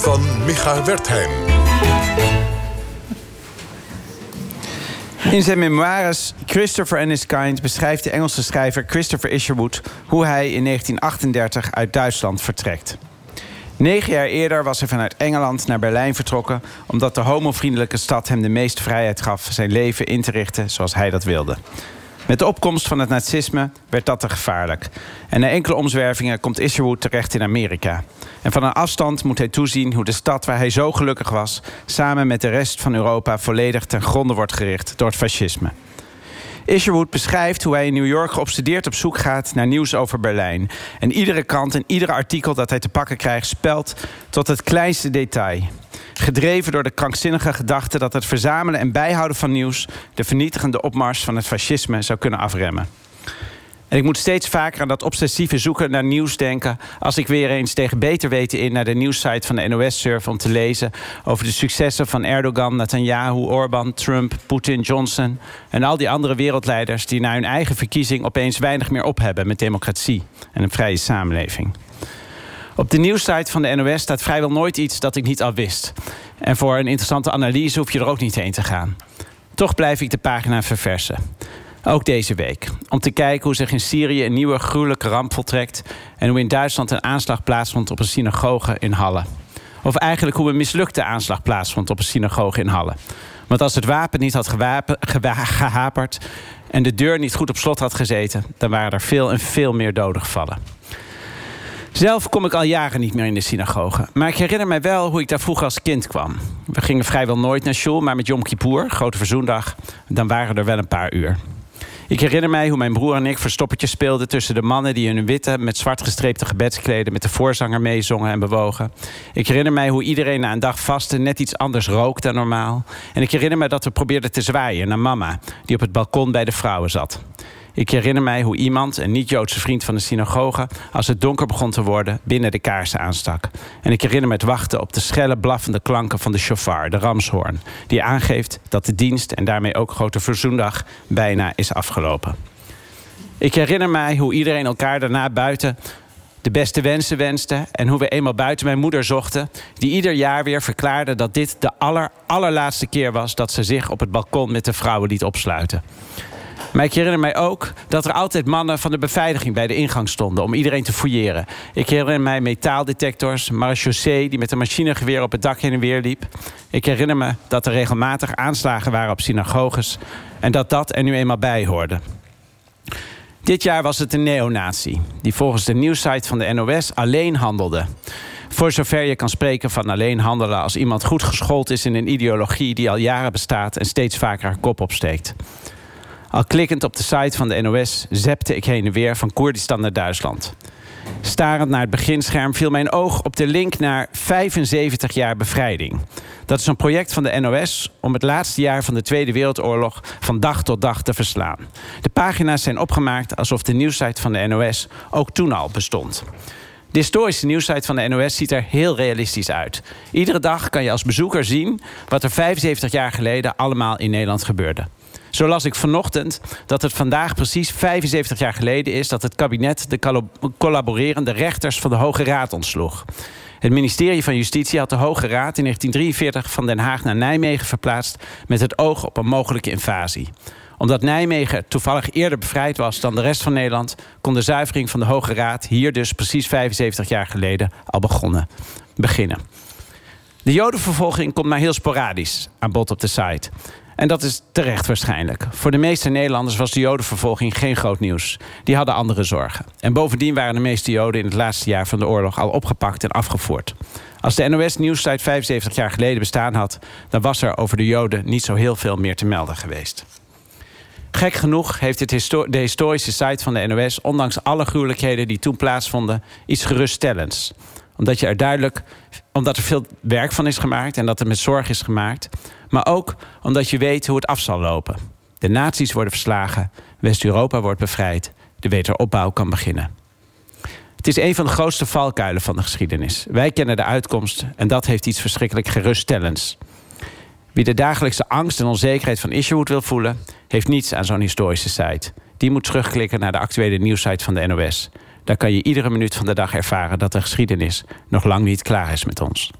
van Micha Wertheim. In zijn memoires Christopher and His Kind beschrijft de Engelse schrijver Christopher Isherwood hoe hij in 1938 uit Duitsland vertrekt. Negen jaar eerder was hij vanuit Engeland naar Berlijn vertrokken omdat de homovriendelijke stad hem de meeste vrijheid gaf zijn leven in te richten zoals hij dat wilde. Met de opkomst van het nazisme werd dat te gevaarlijk. En na enkele omzwervingen komt Isherwood terecht in Amerika. En van een afstand moet hij toezien hoe de stad waar hij zo gelukkig was... samen met de rest van Europa volledig ten gronde wordt gericht door het fascisme. Isherwood beschrijft hoe hij in New York geobsedeerd op zoek gaat naar nieuws over Berlijn. En iedere krant en iedere artikel dat hij te pakken krijgt spelt tot het kleinste detail. Gedreven door de krankzinnige gedachte dat het verzamelen en bijhouden van nieuws de vernietigende opmars van het fascisme zou kunnen afremmen. En ik moet steeds vaker aan dat obsessieve zoeken naar nieuws denken... als ik weer eens tegen beter weten in naar de nieuwssite van de NOS surf... om te lezen over de successen van Erdogan, Netanyahu, Orbán, Trump, Poetin, Johnson... en al die andere wereldleiders die na hun eigen verkiezing... opeens weinig meer op hebben met democratie en een vrije samenleving. Op de nieuwssite van de NOS staat vrijwel nooit iets dat ik niet al wist. En voor een interessante analyse hoef je er ook niet heen te gaan. Toch blijf ik de pagina verversen. Ook deze week. Om te kijken hoe zich in Syrië een nieuwe gruwelijke ramp voltrekt... en hoe in Duitsland een aanslag plaatsvond op een synagoge in Halle. Of eigenlijk hoe een mislukte aanslag plaatsvond op een synagoge in Halle. Want als het wapen niet had gewapen, gehaperd... en de deur niet goed op slot had gezeten... dan waren er veel en veel meer doden gevallen. Zelf kom ik al jaren niet meer in de synagoge. Maar ik herinner mij wel hoe ik daar vroeger als kind kwam. We gingen vrijwel nooit naar school, maar met Yom Kippur, grote verzoendag... dan waren er wel een paar uur. Ik herinner mij hoe mijn broer en ik verstoppertjes speelden tussen de mannen die hun witte met zwart gestreepte gebedskleden met de voorzanger meezongen en bewogen. Ik herinner mij hoe iedereen na een dag vasten net iets anders rook dan normaal. En ik herinner me dat we probeerden te zwaaien naar mama, die op het balkon bij de vrouwen zat. Ik herinner mij hoe iemand, een niet-Joodse vriend van de synagoge... als het donker begon te worden, binnen de kaarsen aanstak. En ik herinner me het wachten op de schelle, blaffende klanken van de shofar, de ramshoorn... die aangeeft dat de dienst en daarmee ook Grote Verzoendag bijna is afgelopen. Ik herinner mij hoe iedereen elkaar daarna buiten de beste wensen wenste... en hoe we eenmaal buiten mijn moeder zochten... die ieder jaar weer verklaarde dat dit de aller, allerlaatste keer was... dat ze zich op het balkon met de vrouwen liet opsluiten. Maar ik herinner mij ook dat er altijd mannen van de beveiliging bij de ingang stonden om iedereen te fouilleren. Ik herinner mij metaaldetectors, marechaussee die met een machinegeweer op het dak heen en weer liep. Ik herinner me dat er regelmatig aanslagen waren op synagoges en dat dat er nu eenmaal bij hoorde. Dit jaar was het een neonazi die volgens de nieuwssite van de NOS alleen handelde. Voor zover je kan spreken van alleen handelen als iemand goed geschoold is in een ideologie die al jaren bestaat en steeds vaker haar kop opsteekt. Al klikkend op de site van de NOS zepte ik heen en weer van Koerdistan naar Duitsland. Starend naar het beginscherm viel mijn oog op de link naar 75 jaar bevrijding. Dat is een project van de NOS om het laatste jaar van de Tweede Wereldoorlog van dag tot dag te verslaan. De pagina's zijn opgemaakt alsof de nieuwsite van de NOS ook toen al bestond. De historische nieuwsite van de NOS ziet er heel realistisch uit. Iedere dag kan je als bezoeker zien wat er 75 jaar geleden allemaal in Nederland gebeurde. Zo las ik vanochtend dat het vandaag precies 75 jaar geleden is... dat het kabinet de collaborerende rechters van de Hoge Raad ontsloeg. Het ministerie van Justitie had de Hoge Raad in 1943 van Den Haag naar Nijmegen verplaatst... met het oog op een mogelijke invasie omdat Nijmegen toevallig eerder bevrijd was dan de rest van Nederland... kon de zuivering van de Hoge Raad hier dus precies 75 jaar geleden al begonnen, beginnen. De jodenvervolging komt maar heel sporadisch aan bod op de site. En dat is terecht waarschijnlijk. Voor de meeste Nederlanders was de jodenvervolging geen groot nieuws. Die hadden andere zorgen. En bovendien waren de meeste joden in het laatste jaar van de oorlog al opgepakt en afgevoerd. Als de NOS Nieuwssite 75 jaar geleden bestaan had, dan was er over de joden niet zo heel veel meer te melden geweest. Gek genoeg heeft het de historische site van de NOS, ondanks alle gruwelijkheden die toen plaatsvonden, iets geruststellends omdat, je er duidelijk, omdat er veel werk van is gemaakt en dat het met zorg is gemaakt. Maar ook omdat je weet hoe het af zal lopen. De naties worden verslagen, West-Europa wordt bevrijd, de wederopbouw kan beginnen. Het is een van de grootste valkuilen van de geschiedenis. Wij kennen de uitkomst en dat heeft iets verschrikkelijk geruststellends. Wie de dagelijkse angst en onzekerheid van Isherwood wil voelen, heeft niets aan zo'n historische site. Die moet terugklikken naar de actuele nieuwssite van de NOS. Daar kan je iedere minuut van de dag ervaren dat de geschiedenis nog lang niet klaar is met ons.